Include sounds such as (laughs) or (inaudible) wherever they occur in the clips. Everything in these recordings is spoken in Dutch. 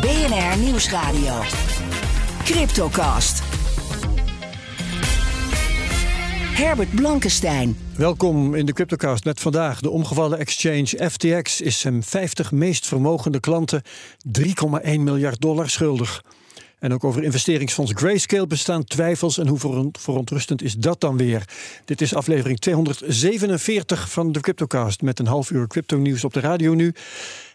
BNR Nieuwsradio. Cryptocast. Herbert Blankenstein. Welkom in de Cryptocast met vandaag de omgevallen exchange FTX is zijn 50 meest vermogende klanten 3,1 miljard dollar schuldig. En ook over investeringsfonds Grayscale bestaan twijfels. En hoe verontrustend is dat dan weer? Dit is aflevering 247 van de Cryptocast. Met een half uur crypto nieuws op de radio nu.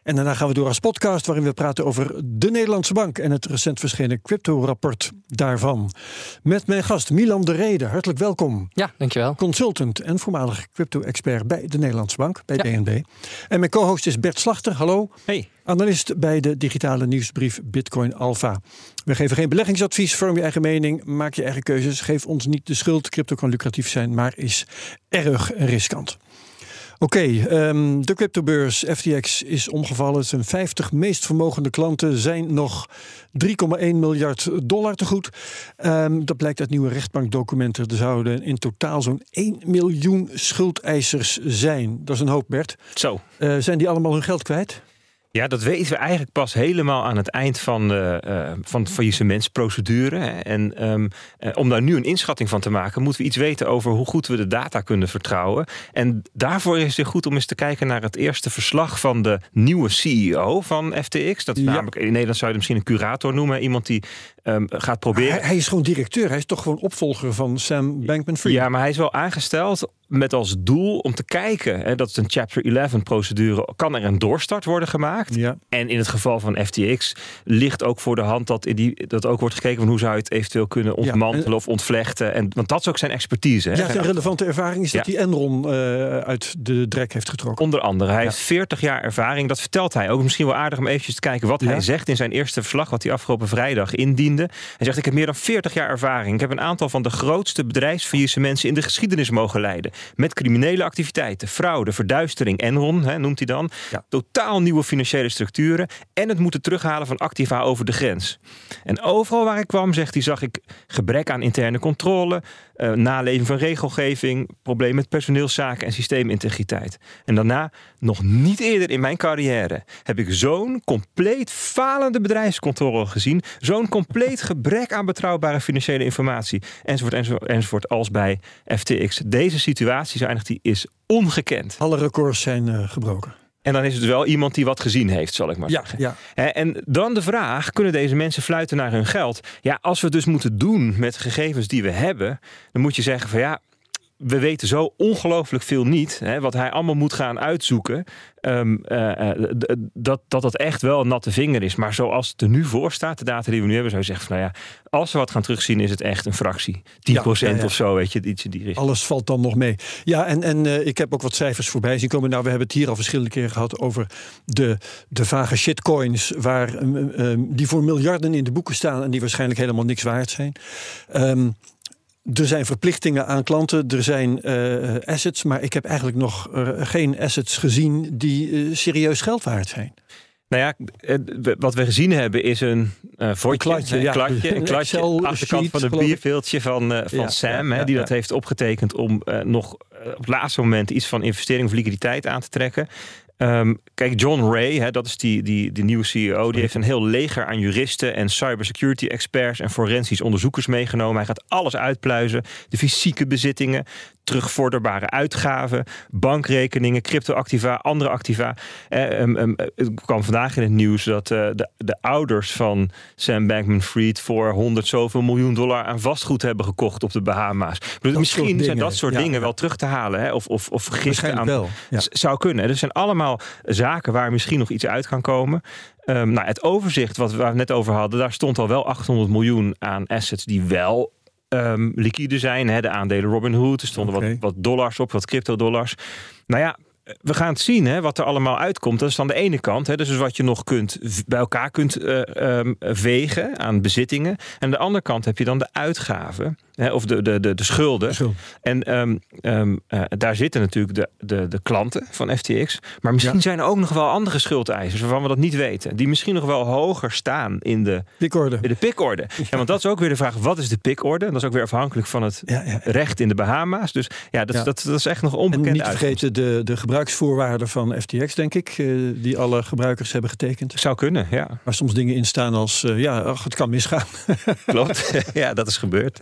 En daarna gaan we door als podcast waarin we praten over de Nederlandse Bank en het recent verschenen crypto-rapport daarvan. Met mijn gast Milan de Rede. Hartelijk welkom. Ja, dankjewel. Consultant en voormalig crypto-expert bij de Nederlandse Bank, bij DNB. En mijn co-host is Bert Slachter. Hallo. Hey. Analist bij de digitale nieuwsbrief Bitcoin Alpha. We geven geen beleggingsadvies, vorm je eigen mening, maak je eigen keuzes. Geef ons niet de schuld. Crypto kan lucratief zijn, maar is erg riskant. Oké, ehm, de cryptobeurs FTX is omgevallen. Zijn 50 meest vermogende klanten zijn nog 3,1 miljard dollar te goed. Ehm, dat blijkt uit nieuwe rechtbankdocumenten. Er zouden in totaal zo'n 1 miljoen schuldeisers zijn. Dat is een hoop, Bert. Zo. Uh, zijn die allemaal hun geld kwijt? Ja, dat weten we eigenlijk pas helemaal aan het eind van de, uh, van de faillissementsprocedure. En um, uh, om daar nu een inschatting van te maken, moeten we iets weten over hoe goed we de data kunnen vertrouwen. En daarvoor is het goed om eens te kijken naar het eerste verslag van de nieuwe CEO van FTX. Dat is ja. namelijk, in Nederland zou je misschien een curator noemen. Iemand die um, gaat proberen. Hij, hij, is gewoon directeur. Hij is toch gewoon opvolger van Sam Bankman-Fried. Ja, maar hij is wel aangesteld met als doel om te kijken. Hè, dat is een Chapter 11 procedure. Kan er een doorstart worden gemaakt? Ja. En in het geval van FTX ligt ook voor de hand dat, in die, dat ook wordt gekeken van hoe zou je het eventueel kunnen ontmantelen ja. of ontvlechten. En, want dat is ook zijn expertise. Hè. Ja, zijn relevante ervaring is dat hij Enron uh, uit de drek heeft getrokken. Onder andere. Hij heeft 40 jaar ervaring. Dat vertelt hij ook. Misschien wel aardig om eventjes te kijken wat hij zegt in zijn eerste verslag. Wat hij afgelopen vrijdag indiende. Hij zegt ik heb meer dan 40 jaar ervaring. Ik heb een aantal van de grootste bedrijfsfaillissementen in de geschiedenis mogen leiden. Met criminele activiteiten, fraude, verduistering, Enron hè, noemt hij dan. Ja. Totaal nieuwe financiële structuren. En het moeten terughalen van activa over de grens. En overal waar ik kwam, zegt hij, zag ik gebrek aan interne controle. Uh, naleving van regelgeving, problemen met personeelszaken en systeemintegriteit. En daarna, nog niet eerder in mijn carrière, heb ik zo'n compleet falende bedrijfscontrole gezien. Zo'n compleet (laughs) gebrek aan betrouwbare financiële informatie. Enzovoort, enzovoort, enzovoort als bij FTX. Deze situatie, eindigt die, is ongekend. Alle records zijn uh, gebroken. En dan is het wel iemand die wat gezien heeft, zal ik maar ja, zeggen. Ja. En dan de vraag: kunnen deze mensen fluiten naar hun geld? Ja, als we het dus moeten doen met de gegevens die we hebben, dan moet je zeggen van ja. We weten zo ongelooflijk veel niet. Hè, wat hij allemaal moet gaan uitzoeken. Um, uh, dat, dat dat echt wel een natte vinger is. Maar zoals het er nu voor staat, de data die we nu hebben, zou je zeggen van nou ja, als we wat gaan terugzien, is het echt een fractie. 10% ja, ja, ja. of zo, weet je, iets in die richting. Alles valt dan nog mee. Ja, en, en uh, ik heb ook wat cijfers voorbij zien komen. Nou, we hebben het hier al verschillende keren gehad over de, de vage shitcoins, waar, um, um, die voor miljarden in de boeken staan en die waarschijnlijk helemaal niks waard zijn. Er zijn verplichtingen aan klanten, er zijn uh, assets, maar ik heb eigenlijk nog uh, geen assets gezien die uh, serieus geld waard zijn. Nou ja, wat we gezien hebben is een uh, een kladje, een, ja. kladje, een kladje Excel achterkant sheet, van een bierveeltje van, uh, van Ja, Sam, ja, hè, die dat heeft opgetekend om uh, nog op het laatste moment iets van investering of liquiditeit aan te trekken. Um, kijk, John Ray, hè, dat is die, die, die nieuwe CEO, die heeft een heel leger aan juristen en cybersecurity experts en forensisch onderzoekers meegenomen. Hij gaat alles uitpluizen: de fysieke bezittingen, terugvorderbare uitgaven, bankrekeningen, cryptoactiva, andere activa. Eh, um, um, het kwam vandaag in het nieuws dat uh, de, de ouders van Sam Bankman-Fried voor 100 zoveel miljoen dollar aan vastgoed hebben gekocht op de Bahama's. Misschien zijn dingen, dat soort ja, dingen wel terug te halen, hè? of, of, of gisteren aan. Wel, ja. Zou kunnen. Er zijn allemaal zaken waar misschien nog iets uit kan komen. Um, nou, het overzicht wat we net over hadden, daar stond al wel 800 miljoen aan assets die wel um, liquide zijn. Hè? De aandelen Robinhood, er stonden wat, wat dollars op, wat crypto-dollars. Nou ja, we gaan het zien hè, wat er allemaal uitkomt. Dat is dan de ene kant. Hè, dus wat je nog kunt, bij elkaar kunt uh, um, wegen aan bezittingen. En aan de andere kant heb je dan de uitgaven. Hè, of de, de, de, de schulden. En um, um, uh, daar zitten natuurlijk de, de, de klanten van FTX. Maar misschien ja. zijn er ook nog wel andere schuldeisers waarvan we dat niet weten. Die misschien nog wel hoger staan in de pikorde. In de pikorde. (laughs) Ja, want dat is ook weer de vraag: wat is de pikorde? Dat is ook weer afhankelijk van het ja, recht in de Bahama's. Dus ja, dat, dat, dat is echt nog onbekend. En niet vergeten de, de gebruiksvoorwaarden van FTX, denk ik, uh, die alle gebruikers hebben getekend. Zou kunnen, ja. Waar soms dingen in staan als: uh, ja, ach, het kan misgaan. (laughs) Klopt, (laughs) ja, dat is gebeurd.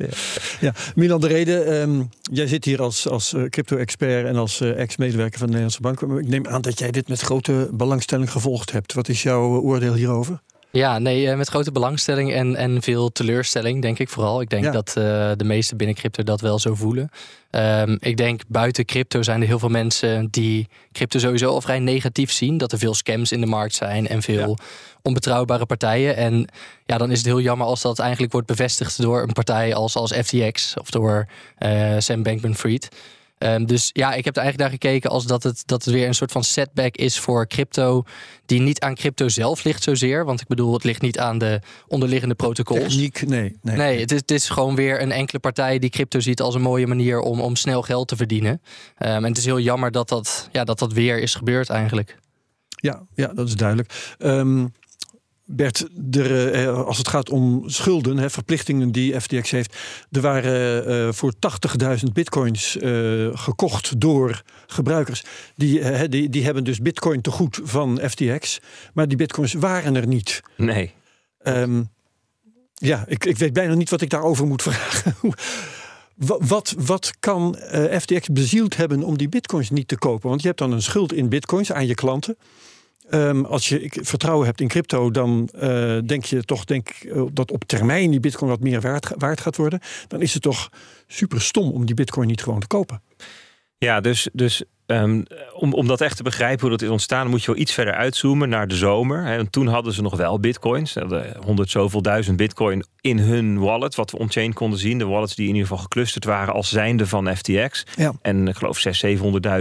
(laughs) Ja, Milan de Reden, um, jij zit hier als, als uh, crypto-expert en als uh, ex-medewerker van de Nederlandse Bank. Ik neem aan dat jij dit met grote belangstelling gevolgd hebt. Wat is jouw oordeel hierover? Ja, nee, met grote belangstelling en, en veel teleurstelling, denk ik vooral. Ik denk ja. dat uh, de meesten binnen crypto dat wel zo voelen. Um, ik denk buiten crypto zijn er heel veel mensen die crypto sowieso al vrij negatief zien. Dat er veel scams in de markt zijn en veel ja. onbetrouwbare partijen. En ja, dan is het heel jammer als dat eigenlijk wordt bevestigd door een partij als, als FTX of door uh, Sam Bankman-Fried. Um, dus ja, ik heb er eigenlijk naar gekeken als dat het, dat het weer een soort van setback is voor crypto. Die niet aan crypto zelf ligt zozeer. Want ik bedoel, het ligt niet aan de onderliggende protocols. Techniek, nee. Nee, nee het, is, het is gewoon weer een enkele partij die crypto ziet als een mooie manier om, om snel geld te verdienen. Um, en het is heel jammer dat dat, ja, dat dat weer is gebeurd eigenlijk. Ja, ja dat is duidelijk. Um, Bert, er, eh, als het gaat om schulden, hè, verplichtingen die FTX heeft. Er waren uh, voor 80.000 bitcoins uh, gekocht door gebruikers. Die, uh, die, die hebben dus bitcoin te goed van FTX. Maar die bitcoins waren er niet. Nee. Um, ja, ik, ik weet bijna niet wat ik daarover moet vragen. (laughs) Wat, wat kan FTX bezield hebben om die bitcoins niet te kopen? Want je hebt dan een schuld in bitcoins aan je klanten. Um, als je vertrouwen hebt in crypto, dan uh, denk je toch denk, uh, dat op termijn die bitcoin wat meer waard, waard, gaat worden. Dan is het toch super stom om die bitcoin niet gewoon te kopen. Ja, dus, dus um, om, om dat echt te begrijpen hoe dat is ontstaan, moet je wel iets verder uitzoomen naar de zomer. Hè. En toen hadden ze nog wel bitcoins. Ze hadden honderd zoveel duizend bitcoin in hun wallet, wat we on-chain konden zien. De wallets die in ieder geval geclusterd waren als zijnde van FTX. Ja. En ik geloof 600.000,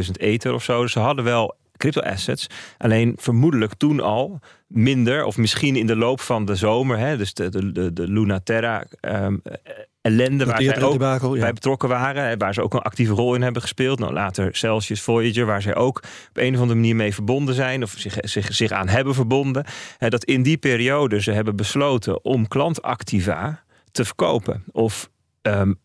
700.000 ether of zo. Dus ze hadden wel crypto assets. Alleen vermoedelijk toen al minder, of misschien in de loop van de zomer, hè, dus de, de, de, de Lunaterra um, ellende waar zij ook debakel, ja. bij betrokken waren, waar ze ook een actieve rol in hebben gespeeld. Nou, later Celsius, Voyager, waar zij ook op een of andere manier mee verbonden zijn, of zich, zich, zich aan hebben verbonden. Dat in die periode ze hebben besloten om klantactiva te verkopen. Of um,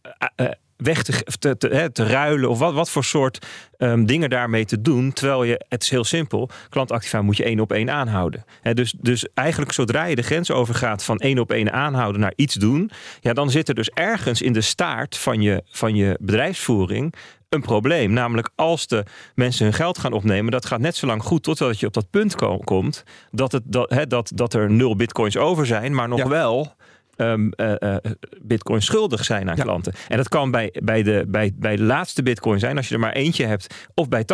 weg te, te, te, te, ruilen of wat, wat voor soort um, dingen daarmee te doen. Terwijl je, het is heel simpel, klantactiva moet je één op één aanhouden. He, dus, dus eigenlijk zodra je de grens overgaat van één op één aanhouden naar iets doen, ja, dan zit er dus ergens in de staart van je, van je bedrijfsvoering een probleem. Namelijk als de mensen hun geld gaan opnemen, dat gaat net zo lang goed totdat je op dat punt kom, komt dat, het, dat, he, dat, dat er nul bitcoins over zijn, maar nog ja. wel um, uh, uh, bitcoin schuldig zijn aan ja. klanten. En dat kan bij, bij, de, bij, bij de laatste bitcoin zijn, als je er maar eentje hebt, of bij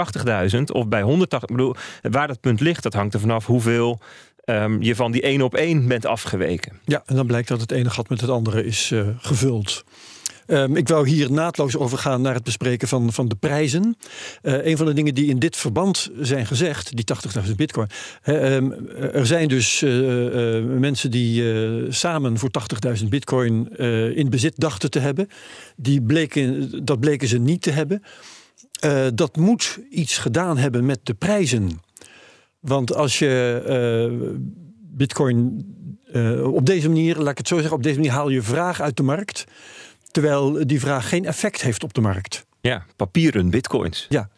80.000 of bij 180. Ik bedoel, waar dat punt ligt, dat hangt er vanaf hoeveel. Um, je van die één op één bent afgeweken. Ja, en dan blijkt dat het ene gat met het andere is uh, gevuld. Um, ik wou hier naadloos overgaan naar het bespreken van, van de prijzen. Uh, een van de dingen die in dit verband zijn gezegd, die 80.000 bitcoin. He, um, er zijn dus uh, uh, mensen die samen voor 80.000 bitcoin in bezit dachten te hebben. Die bleken, dat bleken ze niet te hebben. dat moet iets gedaan hebben met de prijzen. Want als je bitcoin op deze manier, laat ik het zo zeggen, op deze manier haal je vraag uit de markt. Terwijl die vraag geen effect heeft op de markt. Ja, papieren bitcoins. Ja.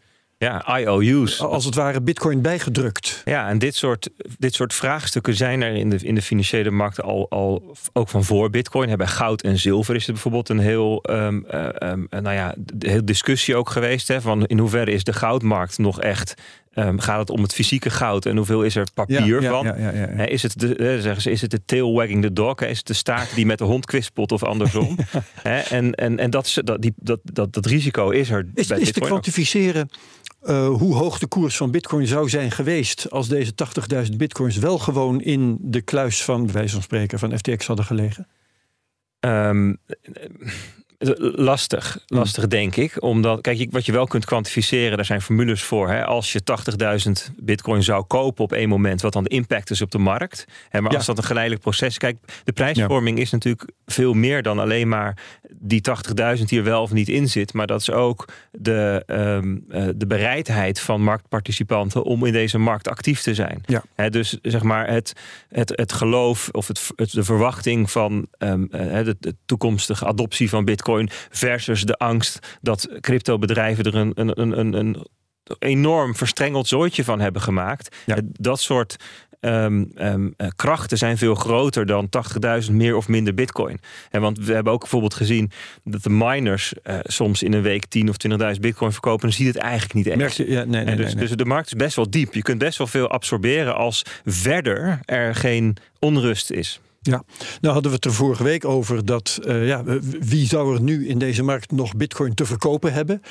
Ja, IOU's. Als het ware bitcoin bijgedrukt. Ja, en dit soort, dit soort vraagstukken zijn er in de, in de financiële markten al, al ook van voor bitcoin. Bij goud en zilver is er bijvoorbeeld een heel, um, um, nou ja, heel discussie ook geweest. Hè, van in hoeverre is de goudmarkt nog echt Um, gaat het om het fysieke goud en hoeveel is er papier ja, van? Ja, ja, He, is, het de, zeggen ze, is het de tail wagging the dog? He, is het de staart die met de hond kwispelt of andersom? (laughs) En en, en dat, dat, die, dat, dat, dat risico is er. Is, bij is te kwantificeren uh, hoe hoog de koers van bitcoin zou zijn geweest... als deze 80.000 bitcoins wel gewoon in de kluis van, bij wijze van spreken, van FTX hadden gelegen? Um, Lastig, Hmm. lastig denk ik. Omdat, kijk, wat je wel kunt kwantificeren, daar zijn formules voor. Hè. Als je 80.000 bitcoin zou kopen op één moment, wat dan de impact is op de markt. Hè, maar Ja. als dat een geleidelijk proces... Kijk, de prijsvorming is natuurlijk veel meer dan alleen maar die 80.000 die er wel of niet in zit. Maar dat is ook de, ehm, eh, de bereidheid van marktparticipanten om in deze markt actief te zijn. Ja. Hè, dus zeg maar het, het, het geloof of het, het- de verwachting van ehm, eh, de, de toekomstige adoptie van bitcoin versus de angst dat cryptobedrijven er een, een, een, een, enorm verstrengeld zooitje van hebben gemaakt. Ja. Eh, Dat soort ehm, ehm, eh, krachten zijn veel groter dan 80.000 meer of minder bitcoin. En want we hebben ook bijvoorbeeld gezien dat de miners eh, soms in een week 10 of 20.000 bitcoin verkopen. Dan zie je het eigenlijk niet echt. Merk je? Ja, nee, nee, En dus, nee. dus de markt is best wel diep. Je kunt best wel veel absorberen als verder er geen onrust is. Ja, nou hadden we het er vorige week over dat eh, ja, wie zou er nu in deze markt nog bitcoin te verkopen hebben?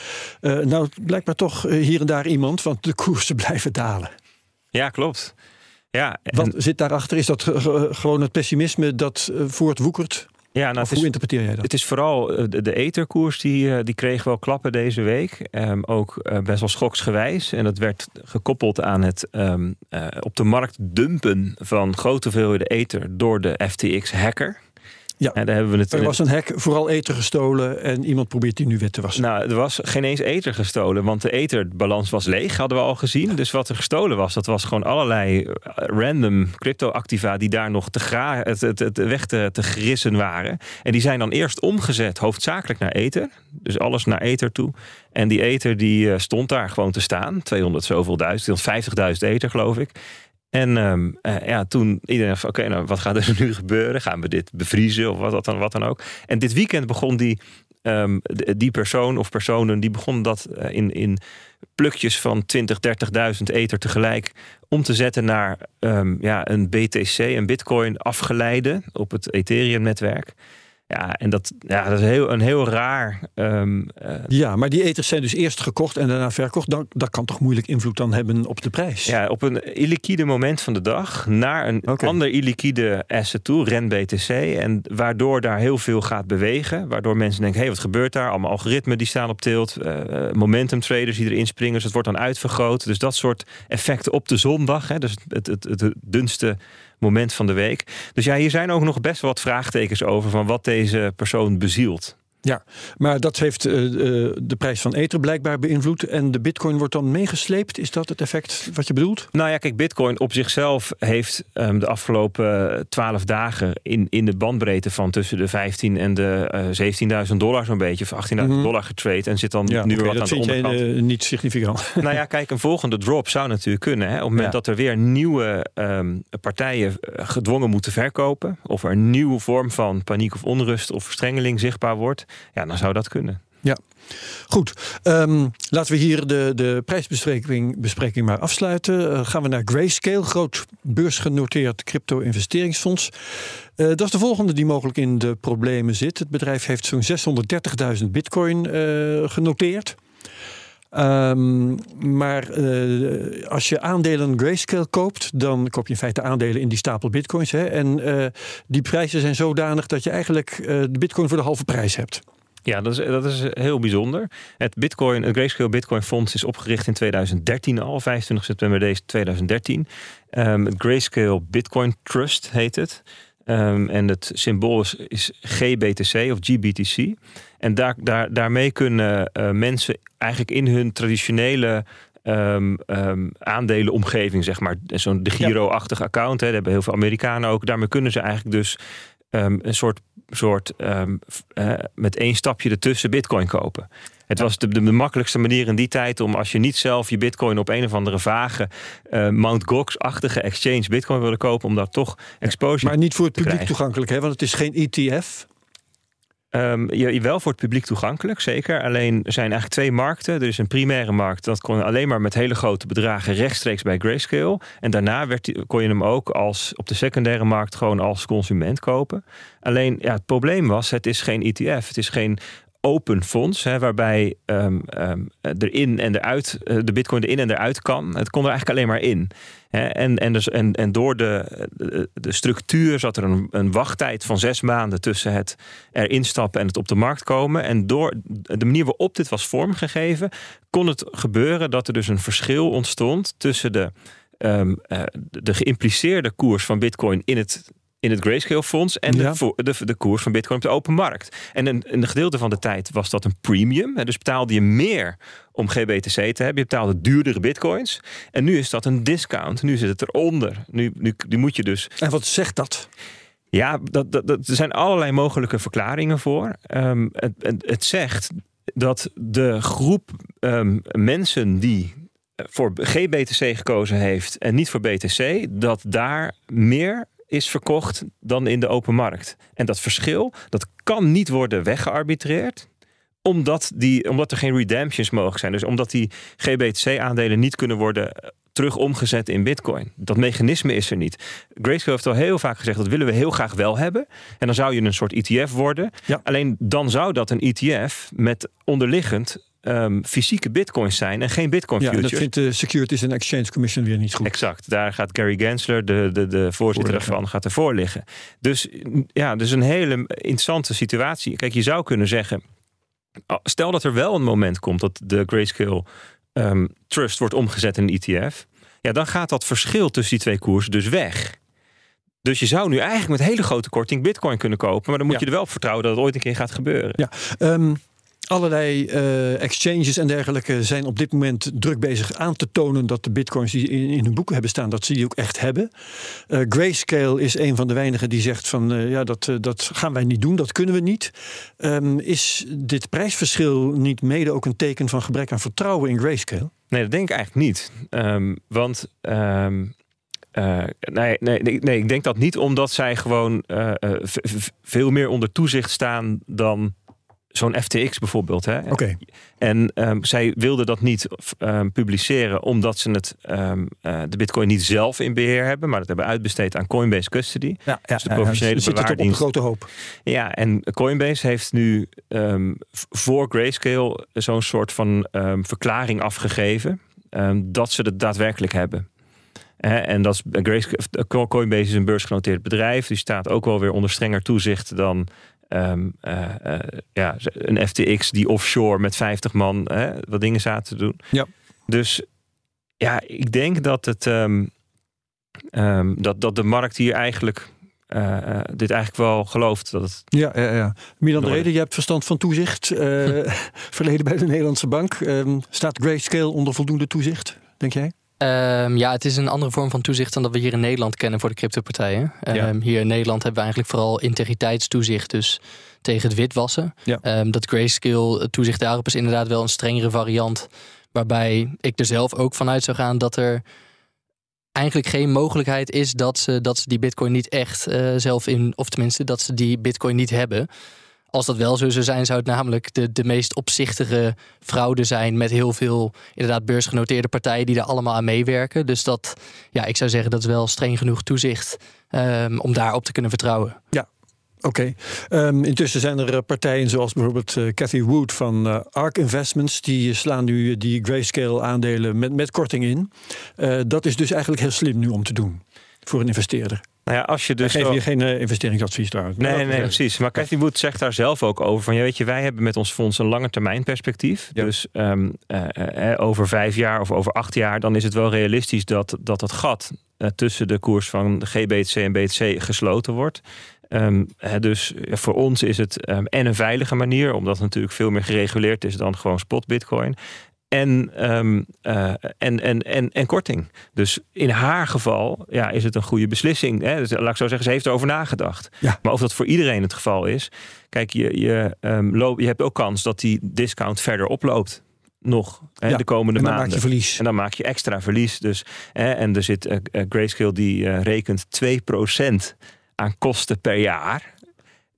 Eh, nou, blijkbaar toch eh, hier en daar iemand, want de (laughs) koersen blijven dalen. Ja, klopt. Ja, en- Wat zit daarachter? Is dat ge- gewoon het pessimisme dat voortwoekert? Ja nou, hoe is, interpreteer jij dat? Het is vooral eh, de, de etherkoers die, eh, die kreeg wel klappen deze week. Ehm, ook eh, best wel schoksgewijs. En dat werd gekoppeld aan het ehm, eh, op de markt dumpen van grote hoeveelheden ether door de FTX-hacker. Ja. En daar hebben we het Er was een hek, vooral eten gestolen en iemand probeert die nu wet te wassen. Nou, er was geen eens ether gestolen, want de etherbalans was leeg, hadden we al gezien. Dus wat er gestolen was, dat was gewoon allerlei eh, random crypto-activa die daar nog te, gra het, het, het weg te, te grissen waren. En die zijn dan eerst omgezet, hoofdzakelijk naar ether. Dus alles naar ether toe. En die ether die eh, stond daar gewoon te staan. 200 zoveel duizend, 250.000 ether geloof ik. En ehm, eh, ja, toen iedereen van oké, nou wat gaat er (laughs) nu gebeuren? Gaan we dit bevriezen of wat, dan, wat dan ook? En dit weekend begon die, ehm, die persoon of personen, die begonnen dat eh, in, in plukjes van 20, 30.000 ether tegelijk om te zetten naar ehm, ja, een BTC, een bitcoin afgeleide op het Ethereum netwerk. Ja, en dat, ja, dat is heel, een heel raar ehm, eh, Ja, maar die eters zijn dus eerst gekocht en daarna verkocht. Dan, dat kan toch moeilijk invloed dan hebben op de prijs? Ja, op een illiquide moment van de dag naar een ander illiquide asset toe, REN BTC. En waardoor daar heel veel gaat bewegen. Waardoor mensen denken, hé, hey, wat gebeurt daar? Allemaal algoritmen die staan op tilt. eh, eh, momentum traders die erin springen. Dus het wordt dan uitvergroot. Dus dat soort effecten op de zondag. Hè, dus het, het, het, het dunste moment van de week. Dus ja, hier zijn ook nog best wat vraagtekens over... van wat deze persoon bezielt. Ja, maar dat heeft eh, eh, de prijs van ether blijkbaar beïnvloed. En de bitcoin wordt dan meegesleept. Is dat het effect wat je bedoelt? Nou ja, kijk, Bitcoin op zichzelf heeft ehm, de afgelopen twaalf dagen in, in de bandbreedte van tussen de 15 en de eh 17.000 dollar zo'n beetje, of 18.000 Mhm. dollar getrade en zit dan Ja, nu oké, wat aan de onderkant. eh, niet significant. (laughs) Nou ja, kijk, een volgende drop zou natuurlijk kunnen. Hè? Op het moment Ja. dat er weer nieuwe ehm, partijen eh, gedwongen moeten verkopen, of er een nieuwe vorm van paniek of onrust of verstrengeling zichtbaar wordt, ja, dan zou dat kunnen. Goed, ehm, laten we hier de, de prijsbespreking bespreking maar afsluiten. Eh, gaan we naar Grayscale, groot beursgenoteerd crypto-investeringsfonds. Eh, dat is de volgende die mogelijk in de problemen zit. Het bedrijf heeft zo'n 630.000 bitcoin eh, genoteerd. Ehm, maar eh, als je aandelen Grayscale koopt, dan koop je in feite aandelen in die stapel bitcoins. Hè? En eh, die prijzen zijn zodanig dat je eigenlijk eh, de bitcoin voor de halve prijs hebt. Ja, dat is, dat is heel bijzonder. Het Bitcoin, het Grayscale Bitcoin Fonds is opgericht in 2013 al, 25 september deze 2013. Ehm, het Grayscale Bitcoin Trust heet het. Ehm, en het symbool is GBTC of GBTC. En daar, daar, daarmee kunnen eh, mensen eigenlijk in hun traditionele ehm, ehm, aandelenomgeving, zeg maar, zo'n de Giro-achtig account, hè, hebben heel veel Amerikanen ook. Daarmee kunnen ze eigenlijk dus ehm, een soort, soort eh, met één stapje ertussen Bitcoin kopen. Het was de, de, makkelijkste manier in die tijd om als je niet zelf je Bitcoin op een of andere vage eh, Mount Gox-achtige exchange Bitcoin wilde kopen, om daar toch exposure Maar niet voor het te publiek krijgen. toegankelijk, hè? want het is geen ETF. Ehm, je, wel voor het publiek toegankelijk, zeker. Alleen er zijn eigenlijk twee markten. Er is een primaire markt, dat kon alleen maar met hele grote bedragen rechtstreeks bij Grayscale. En daarna werd, kon je hem ook als, op de secundaire markt gewoon als consument kopen. Alleen ja, het probleem was, het is geen ETF. Het is geen open fonds, hè, waarbij um, um, erin en eruit, de bitcoin erin en eruit kan. Het kon er eigenlijk alleen maar in. Hè. En, en, dus, en, en door de, de, structuur zat er een, een wachttijd van zes maanden tussen het erin stappen en het op de markt komen. En door de manier waarop dit was vormgegeven, kon het gebeuren dat er dus een verschil ontstond tussen de, um, de geïmpliceerde koers van bitcoin in het in het Grayscale fonds en de, de, de, koers van Bitcoin op de open markt. En in, een gedeelte van de tijd was dat een premium. Dus betaalde je meer om GBTC te hebben. Je betaalde duurdere bitcoins. En nu is dat een discount. Nu zit het eronder. Nu, nu, nu moet je dus. En wat zegt dat? Ja, dat, dat, dat, er zijn allerlei mogelijke verklaringen voor. Um, het, het, zegt dat de groep um, mensen die voor GBTC gekozen heeft en niet voor BTC, dat daar meer is verkocht dan in de open markt. En dat verschil, dat kan niet worden weggearbitreerd omdat, die, omdat er geen redemptions mogen zijn. Dus omdat die GBTC-aandelen niet kunnen worden eh, terug omgezet in bitcoin. Dat mechanisme is er niet. Grayscale heeft al heel vaak gezegd... dat willen we heel graag wel hebben. En dan zou je een soort ETF worden. Alleen dan zou dat een ETF met onderliggend um, fysieke bitcoins zijn en geen bitcoin futures. Ja, dat vindt de Securities and Exchange Commission weer niet goed. Exact. Daar gaat Gary Gensler, de, de, de voorzitter ervan, gaat ervoor liggen. Dus ja, dus een hele interessante situatie. Kijk, je zou kunnen zeggen, stel dat er wel een moment komt dat de Grayscale um, Trust wordt omgezet in een ETF. Ja, dan gaat dat verschil tussen die twee koersen dus weg. Dus je zou nu eigenlijk met hele grote korting bitcoin kunnen kopen. Maar dan moet je er wel op vertrouwen dat het ooit een keer gaat gebeuren. Ja, um, Allerlei uh, exchanges en dergelijke zijn op dit moment druk bezig aan te tonen dat de bitcoins die in, hun boeken hebben staan, dat ze die ook echt hebben. Uh, Grayscale is een van de weinigen die zegt van uh, ja, dat, dat gaan wij niet doen, dat kunnen we niet. Um, is dit prijsverschil niet mede ook een teken van gebrek aan vertrouwen in Grayscale? Nee, dat denk ik eigenlijk niet. Um, want uh, nee, nee, nee, ik denk dat niet omdat zij gewoon veel meer onder toezicht staan dan zo'n FTX bijvoorbeeld. Hè? Okay. En um, zij wilden dat niet um, publiceren omdat ze het, um, uh, de bitcoin niet zelf in beheer hebben, maar dat hebben uitbesteed aan Coinbase Custody. Ja, ja, dus de professionele ja, zit het op een grote hoop. Ja, en Coinbase heeft nu voor Grayscale zo'n soort van verklaring afgegeven dat ze het daadwerkelijk hebben. en dat is, Grayscale, Coinbase is een beursgenoteerd bedrijf. Die staat ook wel weer onder strenger toezicht dan um, uh, uh, ja, een FTX die offshore met 50 man hè, wat dingen zaten te doen. Ja. Dus ja, ik denk dat het um, um, dat, dat de markt hier eigenlijk uh, dit eigenlijk wel gelooft. Dat het ja, ja, ja. Milan de Reden, je hebt verstand van toezicht. (laughs) verleden bij de Nederlandse Bank. staat Grayscale onder voldoende toezicht, denk jij? Um, ja, het is een andere vorm van toezicht dan dat we hier in Nederland kennen voor de cryptopartijen. Um, Hier in Nederland hebben we eigenlijk vooral integriteitstoezicht, dus tegen het witwassen. Ja. Um, dat grayscale toezicht daarop is inderdaad wel een strengere variant, waarbij ik er zelf ook vanuit zou gaan dat er eigenlijk geen mogelijkheid is dat ze, dat ze die bitcoin niet echt uh, zelf in, of tenminste dat ze die bitcoin niet hebben. Als dat wel zo zou zijn, zou het namelijk de, de meest opzichtige fraude zijn met heel veel inderdaad beursgenoteerde partijen die daar allemaal aan meewerken. Dus dat, ja, ik zou zeggen dat is wel streng genoeg toezicht um, om daarop te kunnen vertrouwen. Ja, Oké. Um, intussen zijn er eh, partijen zoals bijvoorbeeld uh, Cathy Wood van uh, ARK Investments. Die slaan nu die grayscale aandelen met, met korting in. Dat is dus eigenlijk heel slim nu om te doen voor een investeerder. Nou ja, als je dus. geef je geen uh, investeringsadvies daar. Nee, nee, precies. Maar Cathy Wood zegt daar zelf ook over van, ja, weet je, wij hebben met ons fonds een lange termijn perspectief. Ja. Dus um, uh, uh, over vijf jaar of over acht jaar, dan is het wel realistisch dat dat, dat gat tussen de koers van GBTC en BTC gesloten wordt. Um, dus voor ons is het um, en een veilige manier, omdat het natuurlijk veel meer gereguleerd is dan gewoon spot Bitcoin en, um, uh, en, en, en, en korting. Dus in haar geval ja, is het een goede beslissing. Hè? Dus, laat ik zo zeggen, ze heeft erover nagedacht. Ja. Maar of dat voor iedereen het geval is. Kijk, je, je, um, loop, je hebt ook kans dat die discount verder oploopt. Nog hè, ja, de komende maanden. En dan maak je verlies. En dan maak je extra verlies. Dus, hè, en er zit uh, Grayscale die uh, rekent 2% aan kosten per jaar.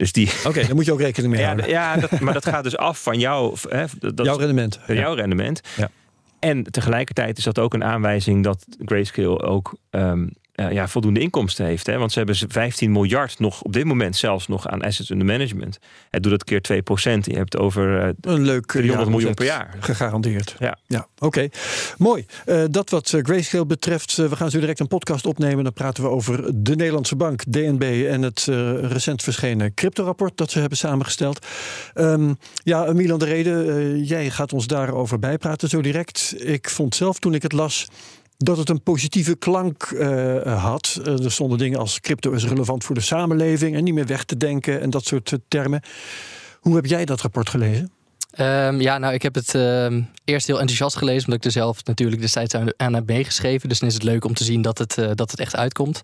Dus die... Oké, okay, daar moet je ook rekening mee houden. Ja, dat, maar dat gaat dus af van jou, hè, dat, jouw rendement. Jouw rendement. Ja. En tegelijkertijd is dat ook een aanwijzing dat Grayscale ook um, ja, voldoende inkomsten heeft. Hè? Want ze hebben 15 miljard nog op dit moment zelfs nog aan assets under management. Het doet dat keer 2 procent. Je hebt over een leuk 300 miljoen per jaar. Gegarandeerd. Ja, ja oké. Mooi. dat wat Grayscale betreft. we gaan zo direct een podcast opnemen. Dan praten we over de Nederlandse bank, DNB en het recent verschenen crypto-rapport dat ze hebben samengesteld. Um, ja, Milan de Rede, jij gaat ons daarover bijpraten zo direct. Ik vond zelf toen ik het las dat het een positieve klank uh, had. Uh, er stonden dingen als crypto is relevant voor de samenleving en niet meer weg te denken en dat soort termen. Hoe heb jij dat rapport gelezen? Um, ja, nou, ik heb het um, eerst heel enthousiast gelezen, omdat ik er zelf natuurlijk destijds aan, aan heb meegeschreven. Dus dan is het leuk om te zien dat het, dat het echt uitkomt.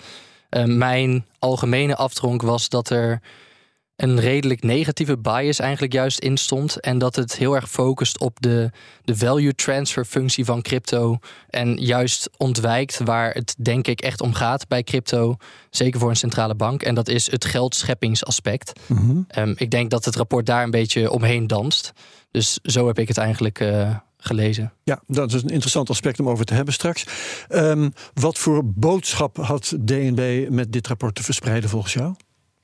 mijn algemene afdronk was dat er een redelijk negatieve bias eigenlijk juist in stond. En dat het heel erg focust op de, de value transfer functie van crypto. En juist ontwijkt waar het denk ik echt om gaat bij crypto. Zeker voor een centrale bank. En dat is het geldscheppingsaspect. Mm ik denk dat het rapport daar een beetje omheen danst. Dus zo heb ik het eigenlijk uh, gelezen. Ja, dat is een interessant aspect om over te hebben straks. Um, wat voor boodschap had DNB met dit rapport te verspreiden volgens jou?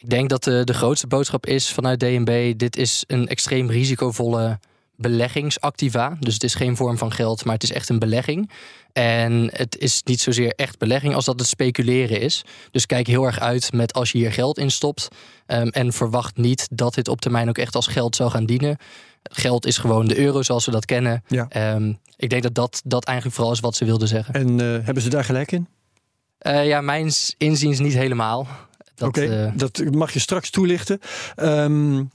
Ik denk dat de, de grootste boodschap is vanuit DNB: dit is een extreem risicovolle beleggingsactiva. Dus het is geen vorm van geld, maar het is echt een belegging. En het is niet zozeer echt belegging als dat het speculeren is. Dus kijk heel erg uit met als je hier geld in stopt. Um, en verwacht niet dat dit op termijn ook echt als geld zou gaan dienen. Geld is gewoon de euro zoals we dat kennen. Ja. Um, ik denk dat, dat dat eigenlijk vooral is wat ze wilden zeggen. En uh, hebben ze daar gelijk in? Uh, ja, mijn inziens niet helemaal. Oké, okay, uh... dat mag je straks toelichten. Um,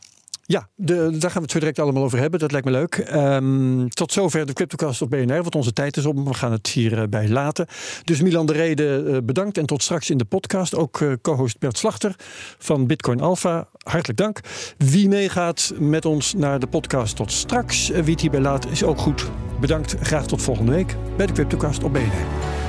ja, de, daar gaan we het zo direct allemaal over hebben. Dat lijkt me leuk. Um, tot zover de CryptoCast op BNR, want onze tijd is op. We gaan het hierbij uh, laten. Dus Milan de Rede, uh, bedankt. En tot straks in de podcast. Ook uh, co-host Bert Slachter van Bitcoin Alpha. Hartelijk dank. Wie meegaat met ons naar de podcast tot straks, wie het hierbij laat, is ook goed. Bedankt. Graag tot volgende week bij de CryptoCast op BNR.